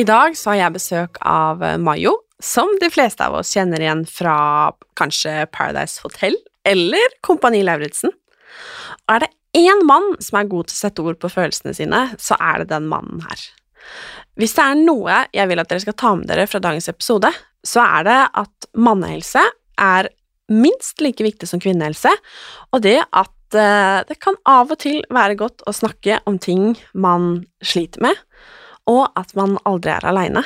I dag så har jeg besøk av eh, Mayo, som de fleste av oss kjenner igjen fra kanskje Paradise Hotel eller Kompani Lauritzen. Og er det én mann som er god til å sette ord på følelsene sine, så er det den mannen her. Hvis det er noe jeg vil at dere skal ta med dere fra dagens episode, så er det at mannehelse er minst like viktig som kvinnehelse, og det at eh, det kan av og til være godt å snakke om ting man sliter med, og at man aldri er aleine.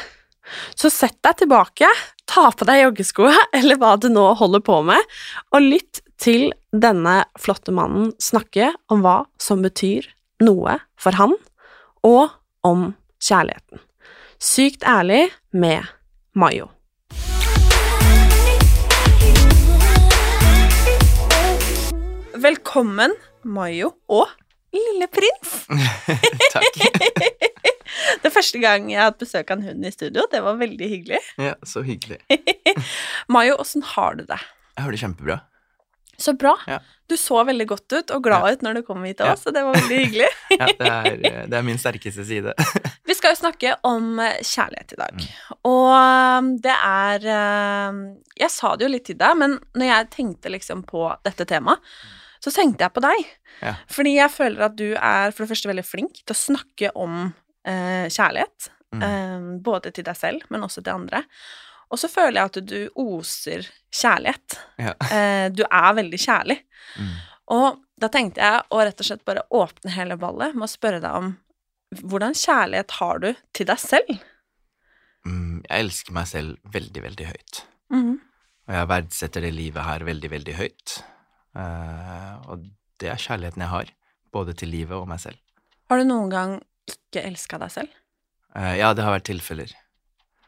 Så sett deg tilbake, ta på deg joggeskoa eller hva du nå holder på med, og lytt til denne flotte mannen snakke om hva som betyr noe for han, og om kjærligheten. Sykt ærlig med Mayo. Velkommen, Mayo og lille prins. Takk. Det er første gang jeg har hatt besøk av en hund i studio. Det var veldig hyggelig. Ja, så hyggelig. Mayo, åssen har du det? Jeg har det kjempebra. Så bra. Ja. Du så veldig godt ut og glad ut når du kom hit til Ja. oss, så det var veldig hyggelig. Ja, det, er, det er min sterkeste side. Vi skal jo snakke om eh, kjærlighet i dag. Mm. Og um, det er um, Jeg sa det jo litt til deg, men når jeg tenkte liksom på dette temaet, så tenkte jeg på deg. Ja. Fordi jeg føler at du er for det første veldig flink til å snakke om eh, kjærlighet. Mm. eh, både til deg selv, men også til andre. Og så føler jeg at du oser kjærlighet. Ja. Eh, du er veldig kjærlig. Mm. Og da tenkte jeg å rett og slett bare åpne hele ballet med å spørre deg om hvordan kjærlighet har du til deg selv? Mm, Jeg elsker meg selv veldig, veldig høyt. Mm. Og jeg verdsetter det livet her veldig, veldig høyt. Uh, og det er kjærligheten jeg har, både til livet og meg selv. Har du noen gang ikke elska deg selv? Uh, ja, det har vært tilfeller.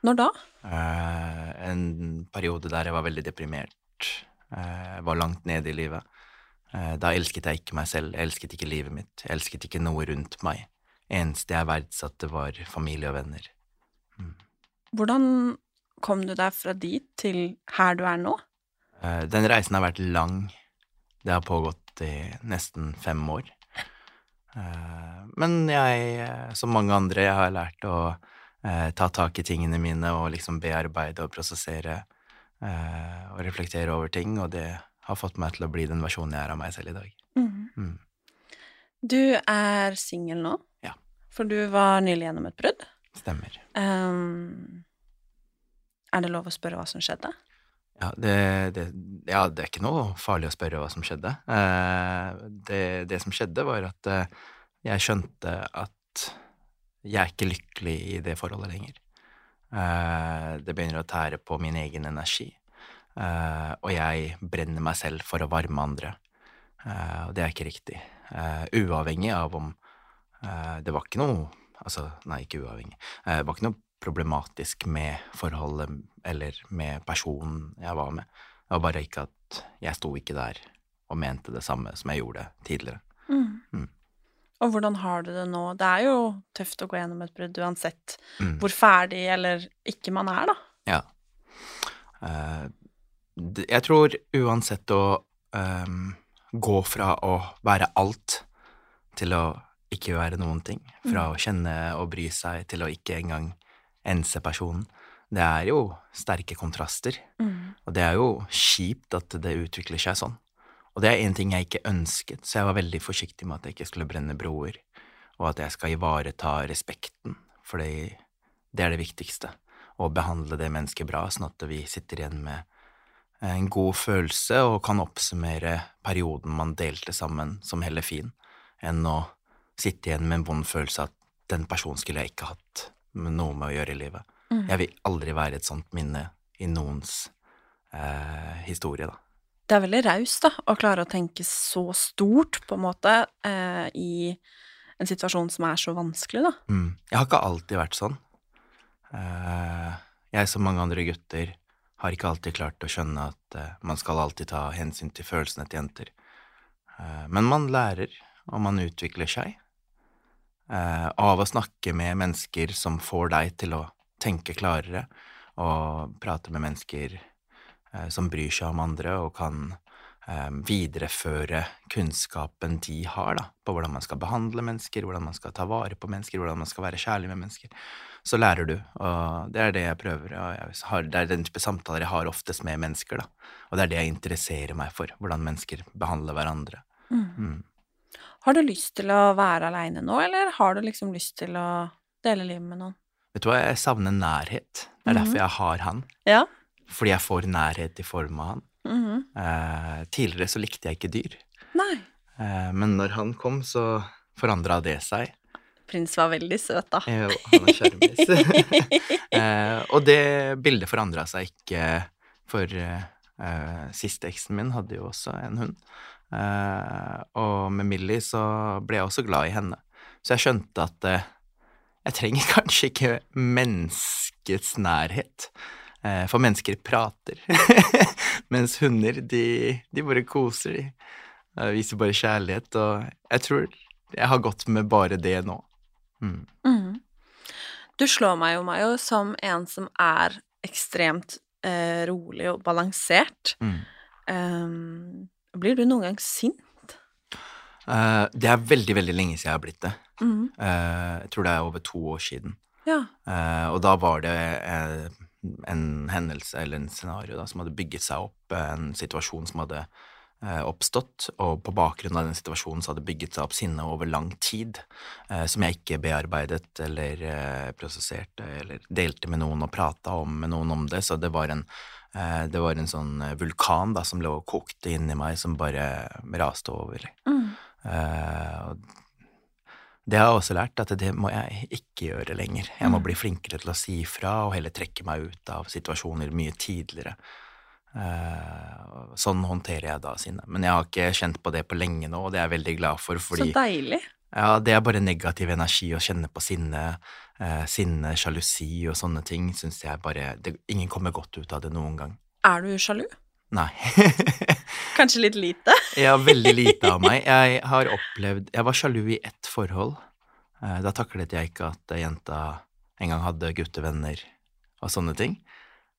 Når da? Uh, en periode der jeg var veldig deprimert, Uh, var langt nede i livet. Da elsket jeg ikke meg selv, jeg elsket ikke livet mitt, jeg elsket ikke noe rundt meg. Eneste jeg verdsatte, var familie og venner. Hvordan kom du deg fra dit til her du er nå? Den reisen har vært lang. Det har pågått i nesten fem år. Eh, Men jeg, som mange andre, jeg har lært å eh, ta tak i tingene mine og liksom bearbeide og prosessere eh, og reflektere over ting, og det har fått meg til å bli den versjonen jeg er av meg selv i dag. Mm. Du er singel nå, Ja. for du var nylig gjennom et brudd. Stemmer. Um, er det lov å spørre hva som skjedde? Ja det, det, ja, det er ikke noe farlig å spørre hva som skjedde. Eh, det, det som skjedde, var at eh, jeg skjønte at jeg er ikke lykkelig i det forholdet lenger. Eh, det begynner å tære på min egen energi. Og jeg brenner meg selv for å varme andre. Og det er ikke riktig. Uavhengig av om Det var ikke noe Altså, nei, ikke uavhengig. Det var ikke noe problematisk med forholdet eller med personen jeg var med. Det var bare ikke at jeg sto ikke der og mente det samme som jeg gjorde tidligere. Mm. Og hvordan har du det nå? Det er jo tøft å gå gjennom et brudd uansett Mm. hvor ferdig eller ikke man er, da. Ja. Uh, jeg tror uansett å um, gå fra å være alt til å ikke være noen ting, fra å kjenne og bry seg til å ikke engang ense personen, Det er jo sterke kontraster. Mm. Og det er jo kjipt at det utvikler seg sånn. Og det er en ting jeg ikke ønsket, så jeg var veldig forsiktig med at jeg ikke skulle brenne broer, og at jeg skal ivareta respekten, for det er det viktigste. Å behandle det mennesket bra, sånn at vi sitter igjen med en god følelse og kan oppsummere perioden man delte sammen, som heller fin, enn å sitte igjen med en vond følelse at den personen skulle jeg ikke hatt noe med å gjøre i livet. Mm. Jeg vil aldri være et sånt minne i noens eh, historie, da. Det er veldig raust, da, å klare å tenke så stort, på en måte, eh, i en situasjon som er så vanskelig, da. Mm. Jeg har ikke alltid vært sånn. Eh, jeg, som mange andre gutter, har ikke alltid klart å skjønne at eh, man skal alltid ta hensyn til følelsene til jenter. Eh, men man lærer, og man utvikler seg. Eh, av å snakke med mennesker som får deg til å tenke klarere, og prate med mennesker eh, som bryr seg om andre og kan eh, videreføre kunnskapen de har da, på hvordan man skal behandle mennesker, hvordan man skal ta vare på mennesker, hvordan man skal være kjærlig med mennesker. Så lærer du, og det er det jeg prøver, og jeg har, det er den type samtaler jeg har oftest med mennesker, da. Og det er det jeg interesserer meg for, hvordan mennesker behandler hverandre. Mm. Har du lyst til å være aleine nå, eller har du liksom lyst til å dele livet med noen? Vet du hva, jeg savner nærhet. Det er derfor jeg har han. Ja. Fordi jeg får nærhet i form av han. Mhm. Eh, tidligere så likte jeg ikke dyr. Nei. Eh, men når han kom, så forandra det seg. Prins var veldig søt, da. Jo, han er sjarmis. eh, og det bildet forandra seg ikke, for eh, siste eksen min hadde jo også en hund. Eh, og med Millie så ble jeg også glad i henne. Så jeg skjønte at eh, jeg trenger kanskje ikke menneskets nærhet. Eh, for mennesker prater. Mens hunder, de, de bare koser, de. Viser bare kjærlighet. Og jeg tror jeg har gått med bare det nå. Mm. Mm. Du slår meg jo, Mayo, som en som er ekstremt eh, rolig og balansert. Mm. Um, blir du noen gang sint? Uh, det er veldig, veldig lenge siden jeg har blitt det. Mm. Uh, jeg tror det er over to år siden. Ja. Uh, og da var det en hendelse eller en scenario da, som hadde bygget seg opp, en situasjon som hadde oppstått, og på bakgrunn av den situasjonen så hadde det bygget seg opp sinne over lang tid, eh, som jeg ikke bearbeidet eller eh, prosesserte eller delte med noen og prata om med noen om det, så det var en eh, det var en sånn vulkan da, som lå og kokte inni meg, som bare raste over. Mm. Eh, det har jeg også lært, at det må jeg ikke gjøre lenger. Jeg må Mm. bli flinkere til å si ifra og heller trekke meg ut av situasjoner mye tidligere. Eh, sånn håndterer jeg da sinne. Men jeg har ikke kjent på det på lenge nå, og det er jeg veldig glad for, fordi Så deilig. ja, det er bare negativ energi å kjenne på sinne, eh, sinne, sjalusi og sånne ting, syns jeg bare det, Ingen kommer godt ut av det noen gang. Er du sjalu? Nei. Kanskje litt lite? ja, veldig lite av meg. Jeg har opplevd Jeg var sjalu i ett forhold. Eh, Da taklet jeg ikke at jenta en gang hadde guttevenner og sånne ting.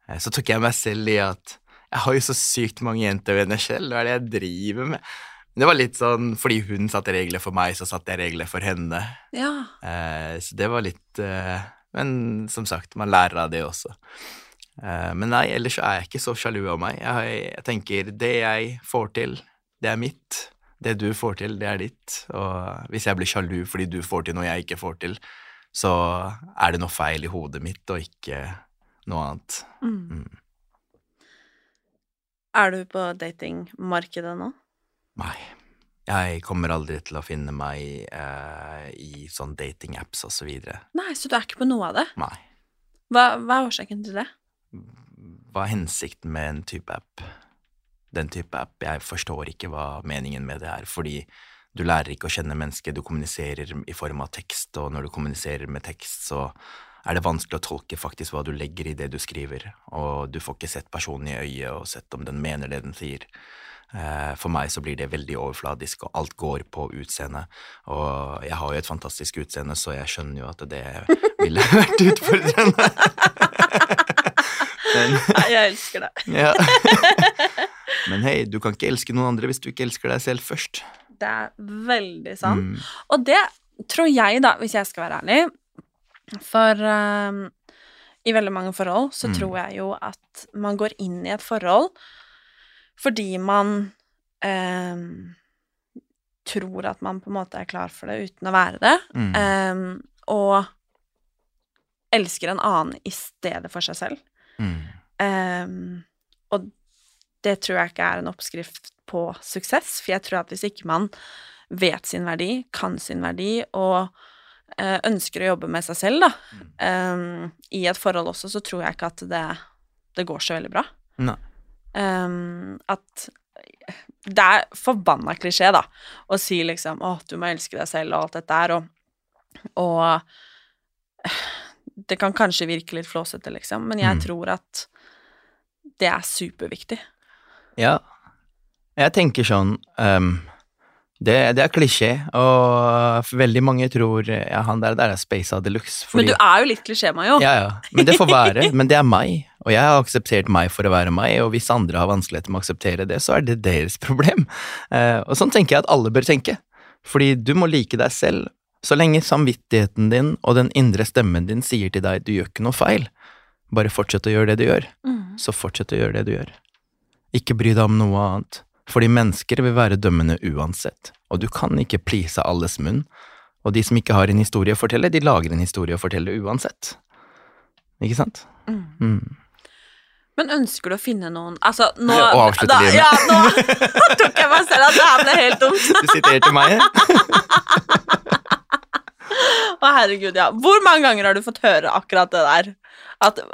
Eh, Så tok jeg meg selv i at jeg har jo så sykt mange jentevenner selv, hva er det jeg driver med? Men det var litt sånn fordi hun satte regler for meg, så satte jeg regler for henne. Ja. Eh, Så det var litt eh, Men som sagt, man lærer av det også. Eh, Men nei, ellers så er jeg ikke så sjalu av meg. Jeg, jeg tenker det jeg får til, det er mitt. Det du får til, det er ditt. Og hvis jeg blir sjalu fordi du får til noe jeg ikke får til, så er det noe feil i hodet mitt og ikke noe annet. Mm. Er du på datingmarkedet nå? Nei. Jeg kommer aldri til å finne meg eh, i sånn datingapps og så videre. Nei, så du er ikke på noe av det? Nei. Hva, hva er årsaken til det? Hva er hensikten med en type app? Den type app, jeg forstår ikke hva meningen med det er, fordi du lærer ikke å kjenne mennesket, du kommuniserer i form av tekst, og når du kommuniserer med tekst, så er det vanskelig å tolke faktisk hva du legger i det du skriver, og du får ikke sett personen i øyet og sett om den mener det den sier. Eh, For meg så blir det veldig overfladisk, og alt går på utseendet. og jeg har jo et fantastisk utseende, så jeg skjønner jo at det ville vært utfordrende. Men jeg elsker deg. ja. Men hei, du kan ikke elske noen andre hvis du ikke elsker deg selv først. Det er veldig sant. Mm. Og det tror jeg, da, hvis jeg skal være ærlig For um, i veldig mange forhold, så Mm. tror jeg jo at man går inn i et forhold fordi man um, tror at man på en måte er klar for det uten å være det, Mm. um, og elsker en annen i stedet for seg selv. Mm. Og det tror jeg ikke er en oppskrift på suksess, for jeg tror at hvis ikke man vet sin verdi, kan sin verdi, og ønsker å jobbe med seg selv, da, um, i et forhold også, så tror jeg ikke at det, det går så veldig bra. Ehm, at det er forbanna klisjé, da, å si liksom 'Å, du må elske deg selv', og alt dette der, og, og det kan kanskje virke litt flåsete, liksom, men jeg Mm. tror at det er superviktig. Ja. Jeg tenker sånn ehm, det, det er klisjé, og veldig mange tror ja, han der, der er Space de luxe. Men du er jo litt klisjé, Mayo. Ja, ja. Men det får være. Men det er meg, og jeg har akseptert meg for å være meg, og hvis andre har vanskeligheter med å akseptere det, så er det deres problem. Eh, og sånn tenker jeg at alle bør tenke. Fordi du må like deg selv. Så lenge samvittigheten din og den indre stemmen din sier til deg du gjør ikke noe feil, bare fortsett å gjøre det du gjør, Mm. så fortsett å gjøre det du gjør. Ikke bry deg om noe annet, fordi mennesker vil være dømmende uansett, og du kan ikke please alles munn, og de som ikke har en historie å fortelle, de lager en historie å fortelle uansett. Ikke sant? Mm. Mm. Men ønsker du å finne noen Altså, nå Å avslutte livet. Ja, nå tok jeg meg selv at det her ble helt dumt. Du siterte meg. Å, herregud, ja. Hvor mange ganger har du fått høre akkurat det der?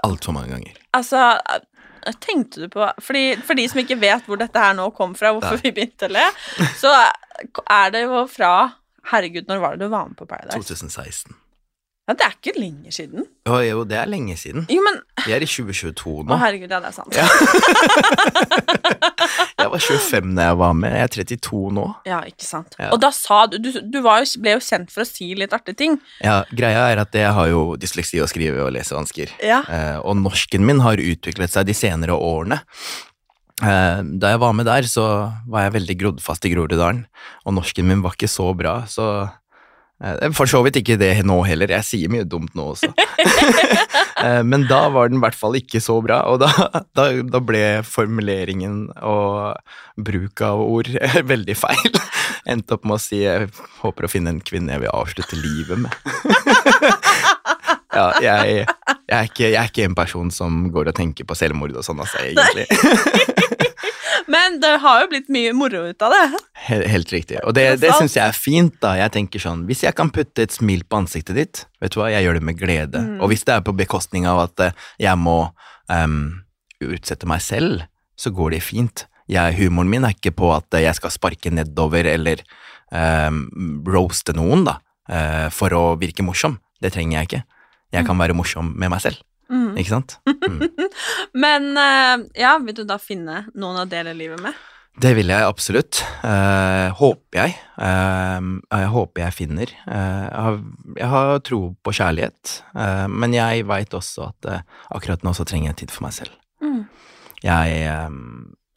Altfor mange ganger. Altså, tenkte du på fordi, For de som ikke vet hvor dette her nå kom fra, hvorfor Nei. vi begynte å le, så er det jo fra Herregud, når var det du var med på Paradise? 2016. Ja, Det er ikke lenge siden. Å jo, det er lenge siden. Jo, men Vi er i 2022 nå. Å, herregud, ja, det er sant. Ja. Jeg var 25 da jeg var med, jeg er 32 nå. Ja, ikke sant. Ja. Og da sa du Du, du var jo, ble jo kjent for å si litt artige ting. Ja, greia er at jeg har jo dysleksi og skrive- og lesevansker. Ja. Eh, og norsken min har utviklet seg de senere årene. Eh, da jeg var med der, så var jeg veldig grodd fast i Groruddalen, og norsken min var ikke så bra, så For så vidt ikke det nå heller, jeg sier mye dumt nå også. Eh, Men da var den i hvert fall ikke så bra, og da, da, da ble formuleringen og bruk av ord veldig feil. Endte opp med å si jeg håper å finne en kvinne jeg vil avslutte livet med. Ja, jeg, jeg, er ikke, jeg er ikke en person som går og tenker på selvmord og sånn, altså, egentlig. Men det har jo blitt mye moro ut av det. Helt, helt riktig. Og det, det syns jeg er fint, da. Jeg tenker sånn, Hvis jeg kan putte et smil på ansiktet ditt, vet du hva, jeg gjør det med glede. Mm. Og hvis det er på bekostning av at eh, jeg må um, utsette meg selv, så går det fint. Jeg, humoren min er ikke på at eh, jeg skal sparke nedover eller um, roaste noen, da, uh, for å virke morsom. Det trenger jeg ikke. Jeg kan være morsom med meg selv. Mm. Ikke sant? Mm. Men eh, ja, vil du da finne noen å dele livet med? Det vil jeg absolutt. Eh, håper jeg. Eh, jeg håper jeg finner. Eh, jeg, har, jeg har tro på kjærlighet, eh, men jeg veit også at eh, akkurat nå så trenger jeg tid for meg selv. Mm. Jeg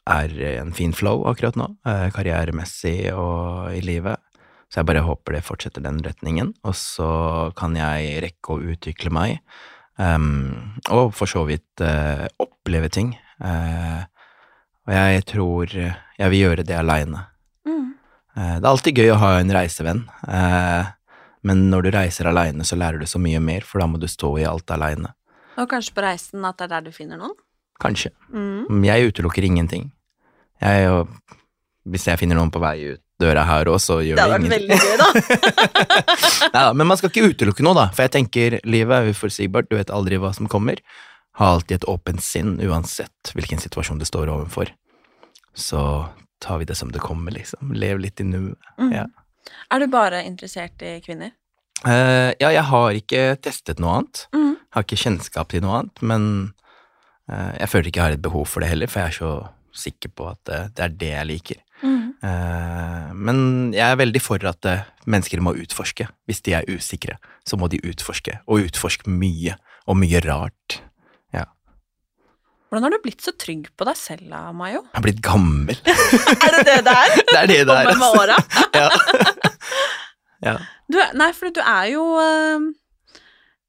er i en fin flow akkurat nå, karrieremessig og i livet. Så jeg bare håper det fortsetter den retningen, og så kan jeg rekke å utvikle meg. Em, og for så vidt uh, oppleve ting. Uh, og jeg tror jeg vil gjøre det aleine. Mm. Uh, det er alltid gøy å ha en reisevenn, men når du reiser aleine, så lærer du så mye mer, for da må du stå i alt aleine. Og kanskje på reisen at det er der du finner noen? Kanskje. Mm. Jeg utelukker ingenting. Jeg, hvis jeg finner noen på vei ut døra her òg, så gjør Det det, hadde vært veldig gøy, da. Neida, men man skal ikke utelukke noe, da, for jeg tenker livet er uforutsigbart, du vet aldri hva som kommer. Ha alltid et åpent sinn, uansett hvilken situasjon du står overfor. Så tar vi det som det kommer, liksom. Lev litt i nuet. Mm. Ja. Er du bare interessert i kvinner? Uh, ja, jeg har ikke testet noe annet. Mm. Har ikke kjennskap til noe annet, men uh, jeg føler ikke jeg har et behov for det heller, for jeg er så sikker på at det, det er det jeg liker. Eh, men jeg er veldig for at eh, mennesker må utforske. Hvis de er usikre, så må de utforske, og utforske mye, og mye rart. Ja. Hvordan har du blitt så trygg på deg selv, Mayo? Jeg har blitt gammel. er det det det er? Det er det det er. Kommer med altså. åra? Ja. ja. Du, nei, for du er jo eh,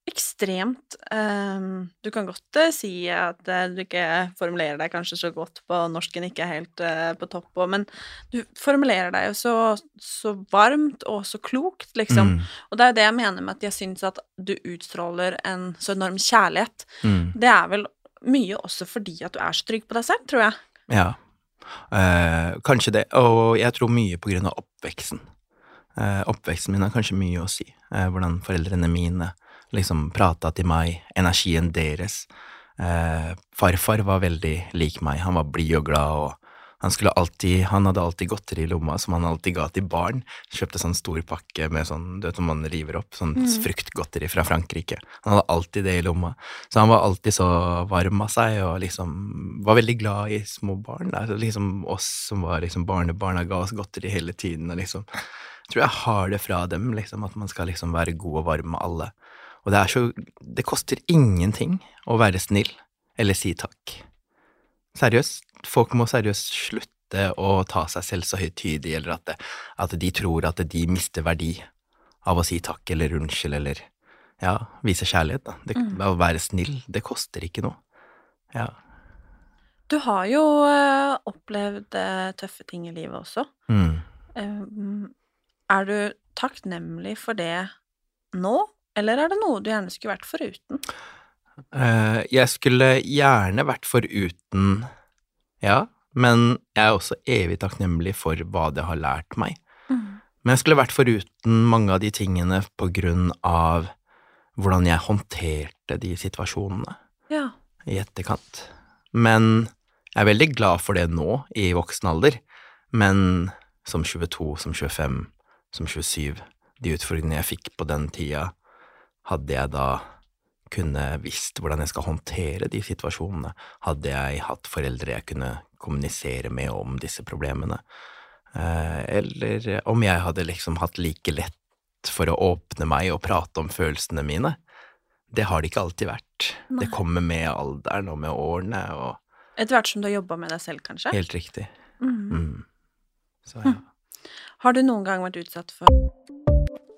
ekstremt um, Du kan godt uh, si at uh, du ikke formulerer deg kanskje så godt på norsken, ikke er helt uh, på topp, og, men du formulerer deg jo så, så varmt og så klokt, liksom. Mm. Og det er jo det jeg mener med at jeg syns at du utstråler en så enorm kjærlighet. Mm. Det er vel mye også fordi at du er så trygg på deg selv, tror jeg. Ja, kanskje det. Og jeg tror mye på grunn av oppveksten. Oppveksten min har kanskje mye å si. Hvordan foreldrene mine liksom prata til meg, energien deres. Eh, farfar var veldig lik meg, han var blid og glad, og han alltid, han hadde alltid godteri i lomma som han alltid ga til barn. Kjøpte sånn stor pakke med sånn, du vet om man river opp, sånn fruktgodteri fra Frankrike. Han hadde alltid det i lomma. Så han var alltid så varm av seg, og liksom var veldig glad i små barn. Da. Liksom oss som var liksom barnebarna ga oss godteri hele tiden, og liksom Jeg tror jeg har det fra dem, liksom, at man skal liksom være god og varm med alle. Og det er så Det koster ingenting å være snill eller si takk. Seriøst, folk må seriøst slutte å ta seg selv så høytidig, eller at, det, at de tror at de mister verdi av å si takk eller unnskyld eller ja, vise kjærlighet, da. Det, Å være snill, det koster ikke noe. Ja. Du har jo eh, opplevd eh, tøffe ting i livet også. Mm. Er du takknemlig for det nå, eller er det noe du gjerne skulle vært foruten? Uh, jeg skulle gjerne vært foruten, ja, men jeg er også evig takknemlig for hva det har lært meg. Men jeg skulle vært foruten mange av de tingene på grunn av hvordan jeg håndterte de situasjonene Ja. i etterkant. Men jeg er veldig glad for det nå, i voksen alder, men som 22, som 25, som 27, de utfordringene jeg fikk på den tida, hadde jeg da kunne visst hvordan jeg skal håndtere de situasjonene, hadde jeg hatt foreldre jeg kunne kommunisere med om disse problemene, eh, eller om jeg hadde liksom hatt like lett for å åpne meg og prate om følelsene mine. Det har det ikke alltid vært. Det kommer med alderen og med årene, og Etter hvert som du har jobba med deg selv, kanskje? helt riktig. Mm. Mm. Så ja. Har du noen gang vært utsatt for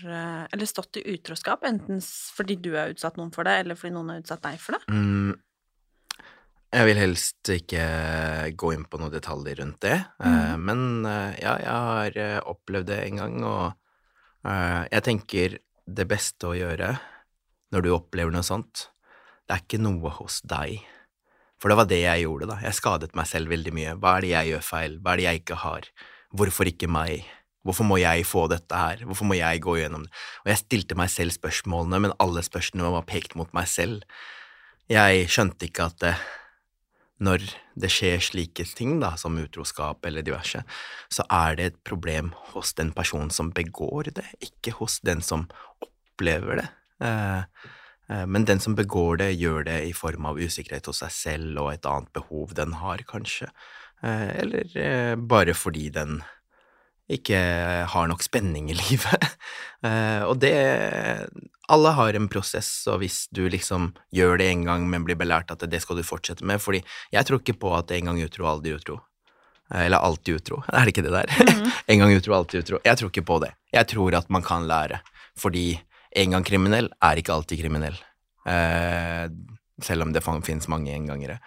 Eh, Eller stått i utroskap, enten fordi du har utsatt noen for det, eller fordi noen har utsatt deg for det? Mm, jeg vil helst ikke gå inn på noen detaljer rundt det, mm. men eh, ja, jeg har eh, opplevd det en gang, og eh, jeg tenker det beste å gjøre når du opplever noe sånt, det er ikke noe hos deg. For det var det jeg gjorde, da. Jeg skadet meg selv veldig mye. Hva er det jeg gjør feil? Hva er det jeg ikke har? Hvorfor ikke meg? Hvorfor må jeg få dette her? Hvorfor må jeg gå gjennom det? Og jeg stilte meg selv spørsmålene, men alle spørsmålene var pekt mot meg selv. Jeg skjønte ikke at det, når det skjer slike ting, da, som utroskap eller diverse, så er det et problem hos den personen som begår det, ikke hos den som opplever det. Eh, eh, men den som begår det, gjør det i form av usikkerhet hos seg selv og et annet behov den har, kanskje. Eh, eller bare fordi den ikke har nok spenning i livet. Eh, og det Alle har en prosess, og hvis du liksom gjør det en gang, men blir belært at det skal du fortsette med Fordi jeg tror ikke på at en gang utro, aldri utro. Eh, Eller alltid utro. Er det ikke det der? en gang utro, alltid utro. Jeg tror ikke på det. Jeg tror at man kan lære. Fordi en gang kriminell er ikke alltid kriminell. Eh, selv om det finnes mange engangere.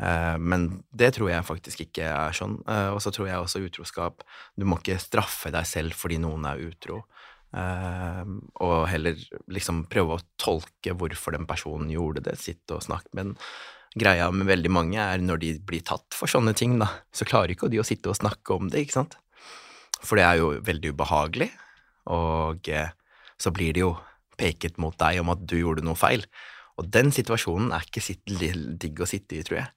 Eh, men det tror jeg faktisk ikke er sånn. Eh, og så tror jeg også utroskap Du må ikke straffe deg selv fordi noen er utro. Eh, og heller liksom prøve å tolke hvorfor den personen gjorde det, sitte og snakke Men greia med veldig mange er når de blir tatt for sånne ting, da, så klarer ikke de å sitte og snakke om det, ikke sant? For det er jo veldig ubehagelig, og så blir det jo peket mot deg om at du gjorde noe feil. Og den situasjonen er ikke digg å sitte i, tror jeg.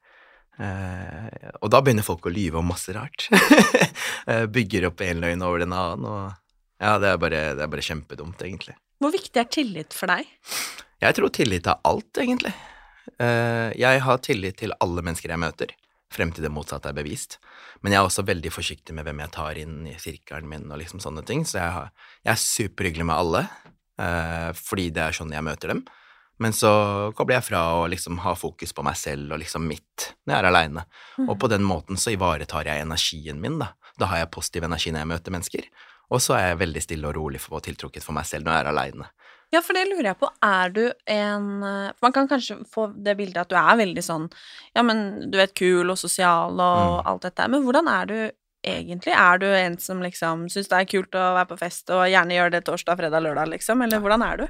Eh, og da begynner folk å lyve om masse rart. Eh, bygger opp en løgn over den annen, og ja, det er, bare, det er bare kjempedumt, egentlig. Hvor viktig er tillit for deg? Jeg tror tillit er alt, egentlig. Eh, jeg har tillit til alle mennesker jeg møter, frem til det motsatte er bevist. Men jeg er også veldig forsiktig med hvem jeg tar inn i sirkelen min, og liksom sånne ting. Så jeg, har, jeg er superhyggelig med alle, eh, fordi det er sånn jeg møter dem. Men så kobler jeg fra å liksom ha fokus på meg selv og liksom mitt når jeg er aleine. Mm. Og på den måten så ivaretar jeg energien min, da. Da har jeg positiv energi når jeg møter mennesker. Og så er jeg veldig stille og rolig for å tiltrukket for meg selv når jeg er aleine. Ja, for det lurer jeg på. Er du en For man kan kanskje få det bildet at du er veldig sånn Ja, men du vet, kul og sosial og mm. alt dette, men hvordan er du egentlig? Er du en som liksom syns det er kult å være på fest og gjerne gjøre det torsdag, fredag, lørdag, liksom, eller hvordan er du?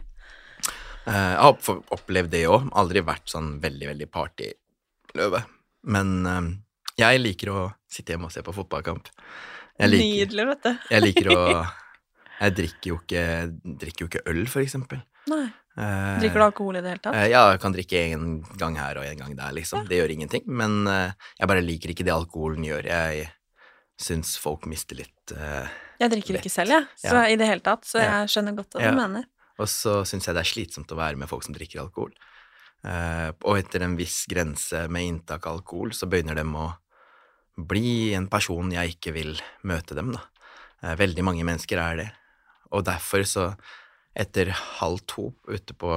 Eh, jeg har opplevd det òg. Aldri vært sånn veldig, veldig partyløve. Men eh, jeg liker å sitte hjemme og se på fotballkamp. Liker, Nydelig, vet du. jeg liker å Jeg drikker jo ikke, drikker jo ikke øl, for eksempel. Nei. Eh, drikker du alkohol i det hele tatt? Ja, jeg kan drikke en gang her og en gang der, liksom. Ja. Det gjør ingenting. Men jeg bare liker ikke det alkoholen gjør. Jeg syns folk mister litt uh, Jeg drikker lett. ikke selv, jeg, ja. så i det hele tatt, så jeg skjønner godt hva ja. du mener. Og så syns jeg det er slitsomt å være med folk som drikker alkohol. Uh, og etter en viss grense med inntak av alkohol, så begynner de å bli en person jeg ikke vil møte dem, da. Uh, veldig mange mennesker er det. Og derfor så, etter halv to ute på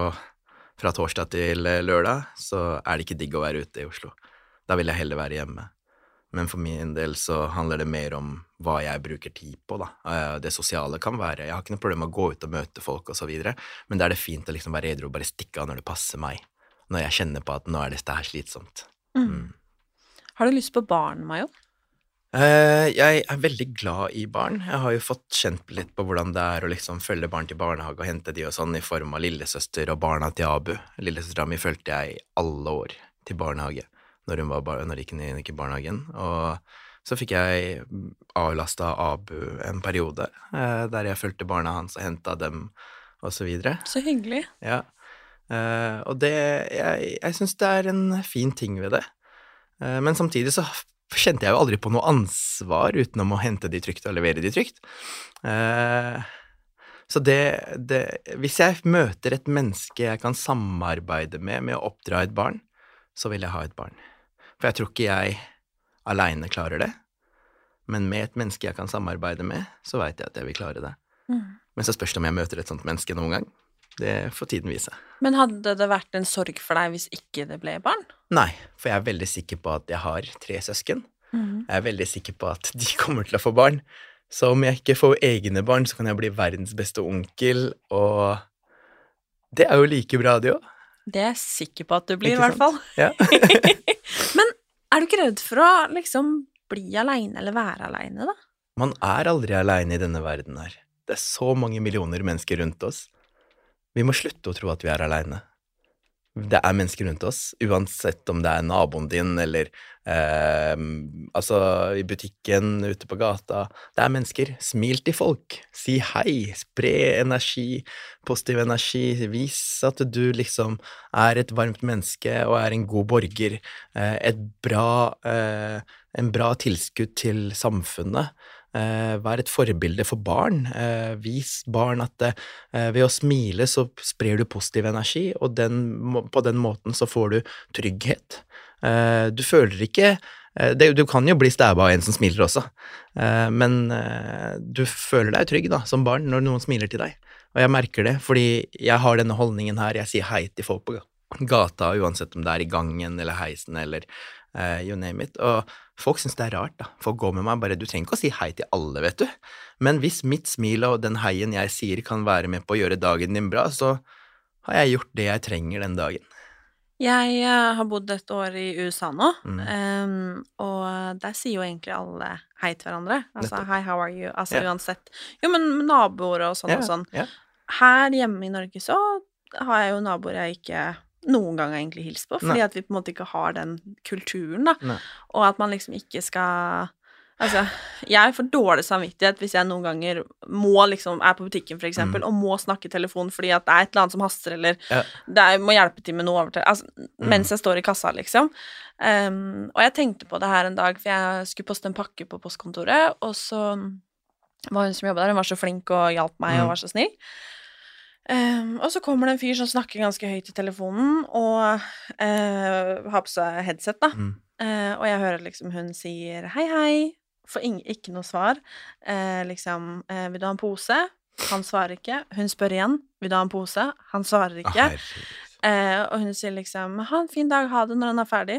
fra torsdag til lørdag, så er det ikke digg å være ute i Oslo. Da vil jeg heller være hjemme. Men for min del så handler det mer om hva jeg bruker tid på, da. Eh, det sosiale kan være Jeg har ikke noe problem med å gå ut og møte folk og så videre, men da er det fint å liksom være edru og bare stikke av når det passer meg. Når jeg kjenner på at nå er dette her slitsomt. Mm. Mm. Har du lyst på barn, Mayo? Uh, jeg er veldig glad i barn. Jeg har jo fått kjent litt på hvordan det er å liksom følge barn til barnehage og hente de og sånn i form av lillesøster og barna til Abu. Lillesøstera mi fulgte jeg i alle år til barnehage når hun var når gikk gikk i barnehagen. Og så fikk jeg avlasta Abu en periode uh, der jeg fulgte barna hans og henta dem og så videre. Så hyggelig. Ja. Uh, og det Jeg, jeg syns det er en fin ting ved det. Eh, men samtidig så kjente jeg jo aldri på noe ansvar utenom å hente de trygt og levere de trygt. Eh, så det, det Hvis jeg møter et menneske jeg kan samarbeide med med å oppdra et barn, så vil jeg ha et barn. For jeg tror ikke jeg aleine klarer det. Men med et menneske jeg kan samarbeide med, så veit jeg at jeg vil klare det. Mm. Men så spørs det om jeg møter et sånt menneske noen gang. Det får tiden vise. Men hadde det vært en sorg for deg hvis ikke det ble barn? Nei, for jeg er veldig sikker på at jeg har tre søsken. Mm. Jeg er veldig sikker på at de kommer til å få barn. Så om jeg ikke får egne barn, så kan jeg bli verdens beste onkel, og det er jo like bra, det òg. Det er jeg sikker på at du blir, i hvert fall. Ja. Men er du ikke redd for å liksom bli aleine eller være aleine, da? Man er aldri aleine i denne verden her. Det er så mange millioner mennesker rundt oss. Vi må slutte å tro at vi er aleine. Det er mennesker rundt oss, uansett om det er naboen din eller eh, altså i butikken, ute på gata. Det er mennesker. Smil til folk. Si hei. Spre energi, positiv energi. Vis at du liksom er et varmt menneske og er en god borger. Eh, et bra, eh, en bra tilskudd til samfunnet. Eh, vær et forbilde for barn. Eh, vis barn at eh, ved å smile så sprer du positiv energi, og den, på den måten så får du trygghet. Du føler ikke Du kan jo bli stæba av en som smiler også, men du føler deg trygg da, som barn når noen smiler til deg. Og jeg merker det, fordi jeg har denne holdningen her, jeg sier hei til folk på gata, uansett om det er i gangen eller heisen eller uh, you name it. Og folk syns det er rart, da. Folk går med meg bare Du trenger ikke å si hei til alle, vet du. Men hvis mitt smil og den heien jeg sier, kan være med på å gjøre dagen din bra, så har jeg gjort det jeg trenger den dagen. Jeg uh, har bodd et år i USA nå, mm. um, og der sier jo egentlig alle hei til hverandre. Altså hei, how are you? Altså yeah. uansett. Jo, men naboer og sånn yeah. og sånn. Yeah. Her hjemme i Norge så har jeg jo naboer jeg ikke noen gang egentlig hilst på, fordi Nei. at vi på en måte ikke har den kulturen, da. Nei. Og at man liksom ikke skal Altså, jeg får dårlig samvittighet hvis jeg noen ganger må liksom er på butikken, for eksempel, og må snakke i telefon fordi at det er et eller annet som haster, eller Ja. det er, må hjelpe til med noe overtale altså, Mm. Mens jeg står i kassa, liksom. Um, og jeg tenkte på det her en dag, for jeg skulle poste en pakke på postkontoret, og så var hun som jobba der, hun var så flink og hjalp meg Mm. og var så snill. Um, og så kommer det en fyr som snakker ganske høyt i telefonen, og uh, har på seg headset, da. Mm. Uh, og jeg hører liksom hun sier hei, hei, får ikke noe svar. Uh, liksom vil du ha en pose? Han svarer ikke. Hun spør igjen vil du ha en pose? Han svarer ikke. og hun sier liksom ha en fin dag, ha det når han er ferdig.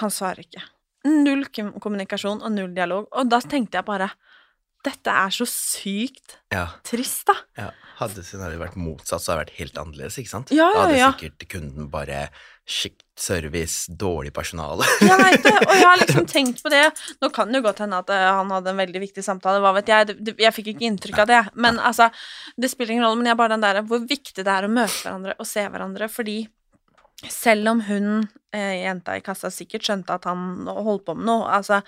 Han svarer ikke. Null kommunikasjon og null dialog. Og da tenkte jeg bare dette er så sykt Ja. trist, da. Ja, hadde scenarioet vært motsatt, så hadde det vært helt annerledes, ikke sant? Ja, ja, Da hadde sikkert kunden bare skikt service, dårlig personale. Jeg veit det, og jeg har liksom tenkt på det. Nå kan det jo godt hende at eh, han hadde en veldig viktig samtale, hva vet jeg. Jeg fikk ikke inntrykk av det. Men altså, det spiller ingen rolle. Men jeg er bare den der hvor viktig det er å møte hverandre og se hverandre, fordi selv om hun, eh, jenta i kassa, sikkert skjønte at han holdt på med noe, altså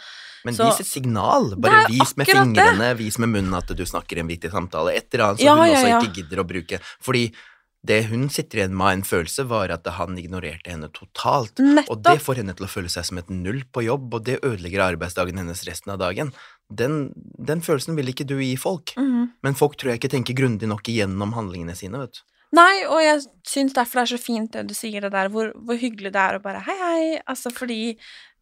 Men så- vis et signal. Bare vis med fingrene, det. vis med munnen at du snakker i en viktig samtale. Et eller annet som Ja, hun ja, også ja. ikke gidder å bruke. Fordi det hun sitter igjen med en følelse, var at han ignorerte henne totalt. Og det får henne til å føle seg som et null på jobb, og det ødelegger arbeidsdagen hennes resten av dagen. Den, den følelsen vil ikke du gi folk. Mhm. Men folk tror jeg ikke tenker grundig nok igjennom handlingene sine, vet du. Nei, og jeg syns derfor det er så fint det du sier det der, hvor, hvor hyggelig det er å bare hei, hei, altså fordi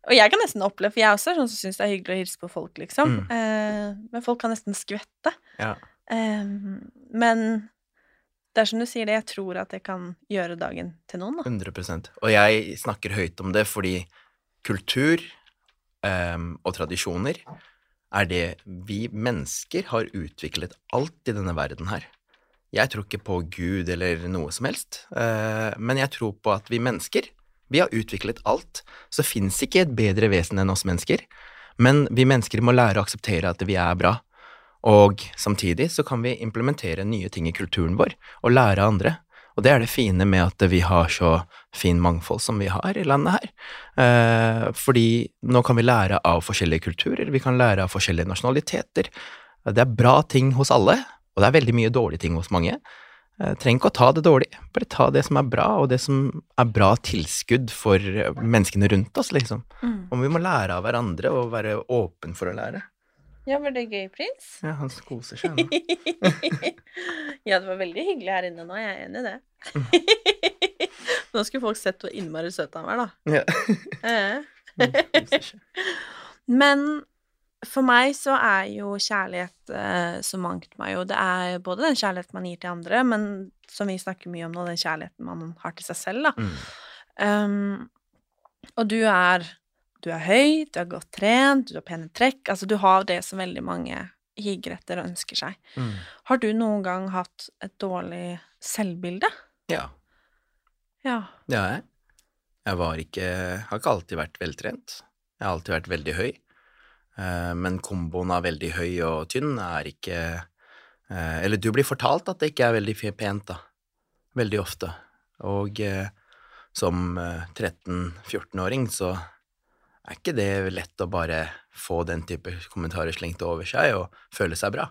Og jeg kan nesten oppleve, for jeg også er sånn som syns det er hyggelig å hilse på folk, liksom. Mm. Eh, men folk kan nesten skvette. Ja. Eh, men det er som du sier det, jeg tror at det kan gjøre dagen til noen, da. 100 Og jeg snakker høyt om det fordi kultur eh, og tradisjoner er det vi mennesker har utviklet alt i denne verden her. Jeg tror ikke på Gud eller noe som helst, eh, men jeg tror på at vi mennesker, vi har utviklet alt, så fins ikke et bedre vesen enn oss mennesker, men vi mennesker må lære å akseptere at vi er bra, og samtidig så kan vi implementere nye ting i kulturen vår og lære av andre. Og det er det fine med at vi har så fin mangfold som vi har i landet her. Eh, fordi nå kan vi lære av forskjellige kulturer, vi kan lære av forskjellige nasjonaliteter. Det er bra ting hos alle, og det er veldig mye dårlige ting hos mange. Eh, trenger ikke å ta det dårlig, bare ta det som er bra, og det som er bra tilskudd for eh, menneskene rundt oss, liksom. Mm. Og vi må lære av hverandre og være åpen for å lære. Ja, var det gøy, prins? Ja, han koser seg nå. ja, det var veldig hyggelig her inne nå, jeg er enig i det. nå skulle folk sett hvor innmari søt han var, da. Ja. Eh. Men for meg så er jo kjærlighet eh, så mangt meg jo. Det er både den kjærligheten man gir til andre, men som vi snakker mye om nå, den kjærligheten man har til seg selv, da. Mm. Um, og du er du er høy, du er godt trent, du har pene trekk. Altså, du har det som veldig mange higer etter og ønsker seg. Mm. Har du noen gang hatt et dårlig selvbilde? Ja, Ja. det har jeg. Jeg var ikke Har ikke alltid vært veltrent. Jeg har alltid vært veldig høy. Eh, Men komboen av veldig høy og tynn er ikke eh, Eller du blir fortalt at det ikke er veldig pent, da. Veldig ofte. Og eh, som eh, 13-14-åring så er ikke det lett å bare få den type kommentarer slengt over seg og føle seg bra.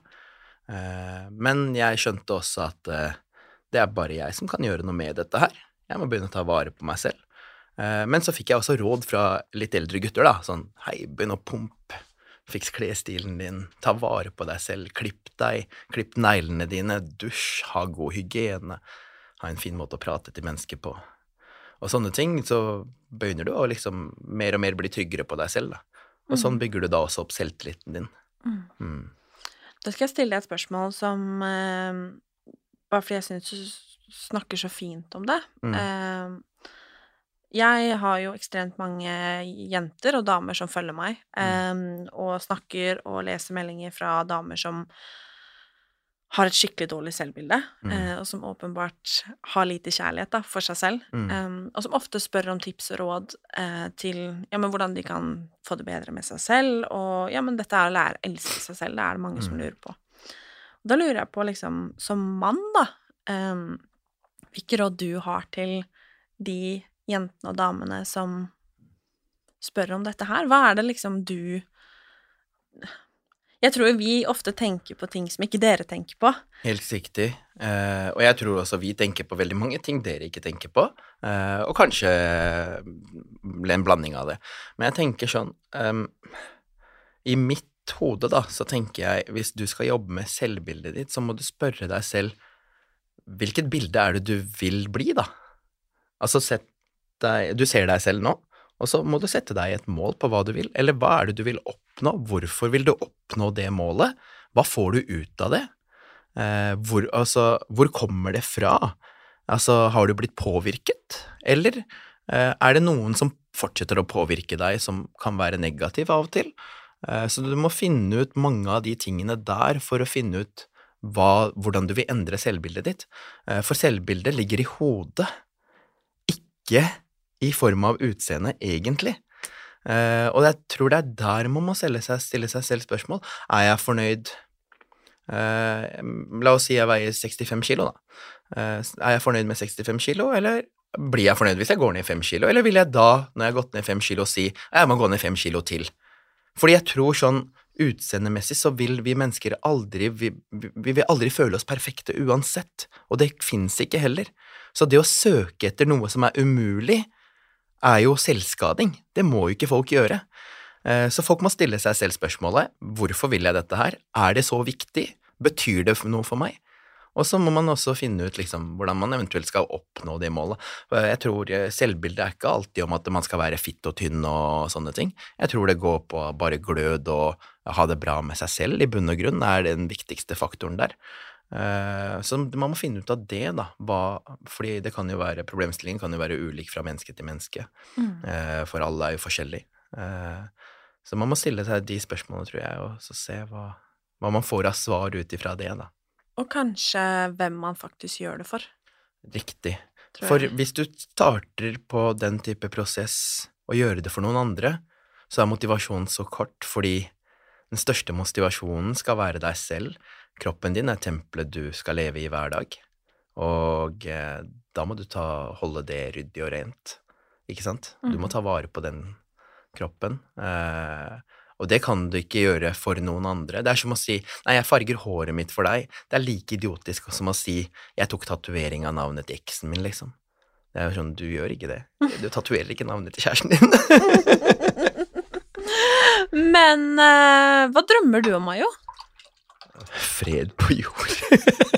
Men jeg skjønte også at det er bare jeg som kan gjøre noe med dette her. Jeg må begynne å ta vare på meg selv. Men så fikk jeg også råd fra litt eldre gutter, da. Sånn hei, begynn å pumpe. Fiks klesstilen din, ta vare på deg selv, klipp deg, klipp neglene dine, dusj, ha god hygiene, ha en fin måte å prate til mennesker på. Og sånne ting, så begynner du å liksom mer og mer bli tryggere på deg selv, da. Og sånn Mhm. bygger du da også opp selvtilliten din. Mm. Mm. Da skal jeg stille deg et spørsmål som eh, Bare fordi jeg syns du snakker så fint om det. Mm. Eh, jeg har jo ekstremt mange jenter og damer som følger meg, um, og snakker og leser meldinger fra damer som har et skikkelig dårlig selvbilde, Mm. eh, og som åpenbart har lite kjærlighet da, for seg selv, Mm. um, og som ofte spør om tips og råd uh, til ja, men hvordan de kan få det bedre med seg selv, og ja, men dette er å lære å elske seg selv, det er det mange som Mm. lurer på. Da lurer jeg på, liksom, som mann, da, um, hvilke råd du har til de jentene og damene som spør om dette her? Hva er det liksom du Jeg tror vi ofte tenker på ting som ikke dere tenker på. Helt riktig. Eh, og jeg tror også vi tenker på veldig mange ting dere ikke tenker på. Eh, og kanskje en blanding av det. Men jeg tenker sånn um, I mitt hode, da, så tenker jeg hvis du skal jobbe med selvbildet ditt, så må du spørre deg selv hvilket bilde er det du vil bli, da? Altså, sett deg Du ser deg selv nå, og så må du sette deg et mål på hva du vil, eller hva er det du vil oppnå, hvorfor vil du oppnå det målet, hva får du ut av det, eh, hvor, altså, hvor kommer det fra, altså, har du blitt påvirket, eller eh, er det noen som fortsetter å påvirke deg som kan være negativ av og til, eh, så du må finne ut mange av de tingene der for å finne ut hva, hvordan du vil endre selvbildet ditt, eh, for selvbildet ligger i hodet, ikke i form av utseende, egentlig. Uh, og jeg tror det er der man må seg, stille seg selv spørsmål. Er jeg fornøyd uh, La oss si jeg veier 65 kilo, da. Uh, er jeg fornøyd med 65 kilo, eller blir jeg fornøyd hvis jeg går ned 5 kilo, eller vil jeg da, når jeg har gått ned 5 kilo, si jeg må gå ned 5 kilo til? Fordi jeg tror sånn utseendemessig så vil vi mennesker aldri vi, vi, vil aldri føle oss perfekte uansett, og det fins ikke heller. Så det å søke etter noe som er umulig, er jo selvskading. Det må jo ikke folk gjøre. Eh, så folk må stille seg selv spørsmålet hvorfor vil jeg dette her? Er det så viktig? Betyr det noe for meg? Og så må man også finne ut liksom, hvordan man eventuelt skal oppnå det målet. Jeg tror eh, selvbildet er ikke alltid om at man skal være fitt og tynn og sånne ting. Jeg tror det går på bare glød og ha det bra med seg selv i bunn og grunn, er den viktigste faktoren der. Eh, så man må finne ut av det, da. Hva, fordi det kan jo være, problemstillingen kan jo være ulik fra menneske til menneske. Mm. Eh, for alle er jo forskjellige. Eh, så man må stille seg de spørsmålene, tror jeg, og så se hva, hva man får av svar ut ifra det, da. Og kanskje hvem man faktisk gjør det for. Riktig. For hvis du starter på den type prosess og gjøre det for noen andre, så er motivasjonen så kort fordi den største motivasjonen skal være deg selv, Kroppen din er tempelet du skal leve i hver dag, og eh, da må du ta, holde det ryddig og rent, ikke sant? Du må mhm. ta vare på den kroppen. Eh, og det kan du ikke gjøre for noen andre. Det er som å si 'nei, jeg farger håret mitt for deg'. Det er like idiotisk som å si 'jeg tok tatovering av navnet til eksen min', liksom. Det er jo sånn, du gjør ikke det. Du tatoverer ikke navnet til kjæresten din. Men uh, hva drømmer du om, Mayo? Fred på jord.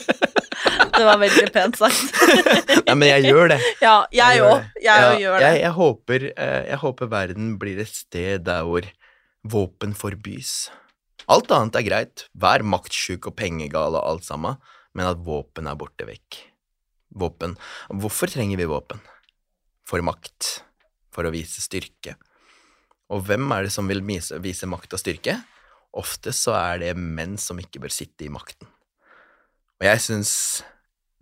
det var veldig pent sagt. Nei, men jeg gjør det. Ja, jeg òg. Jeg, jeg, gjør det. Jeg, jeg, håper, eh, jeg håper verden blir et sted der hvor våpen forbys. Alt annet er greit, vær maktsjuk og pengegal og alt sammen, men at våpen er borte vekk. Våpen. Hvorfor trenger vi våpen? For makt. For å vise styrke. Og hvem er det som vil vise, vise makt og styrke? Ofte så er det menn som ikke bør sitte i makten. Og jeg syns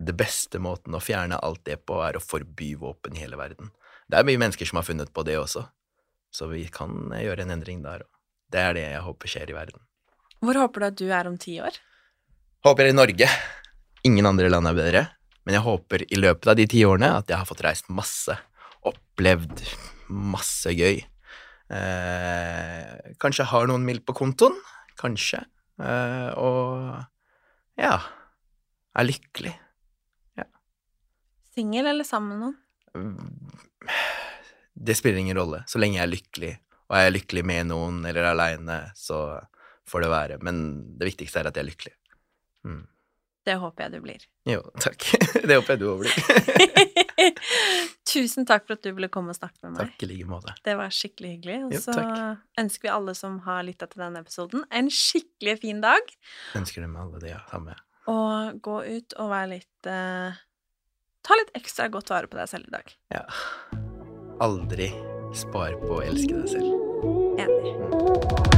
det beste måten å fjerne alt det på, er å forby våpen i hele verden. Det er mye mennesker som har funnet på det også, så vi kan gjøre en endring der òg. Det er det jeg håper skjer i verden. Hvor håper du at du er om ti år? Håper jeg i Norge. Ingen andre land er bedre. Men jeg håper i løpet av de ti årene at jeg har fått reist masse, opplevd masse gøy. Eh, kanskje har noen mil på kontoen. Kanskje. Eh, og ja er lykkelig. Ja. Singel eller sammen med noen? Det spiller ingen rolle. Så lenge jeg er lykkelig, og jeg er lykkelig med noen eller aleine, så får det være. Men det viktigste er at jeg er lykkelig. Mm. Det håper jeg du blir. Jo, takk. Det håper jeg du òg blir. Tusen takk for at du ville komme og snakke med meg. Takk i like måte. Det var skikkelig hyggelig. Og så ønsker vi alle som har lytta til denne episoden, en skikkelig fin dag. Ønsker det med alle det, ja. Samme. Og gå ut og være litt uh, Ta litt ekstra godt vare på deg selv i dag. Ja. Aldri spar på å elske deg selv. Enig.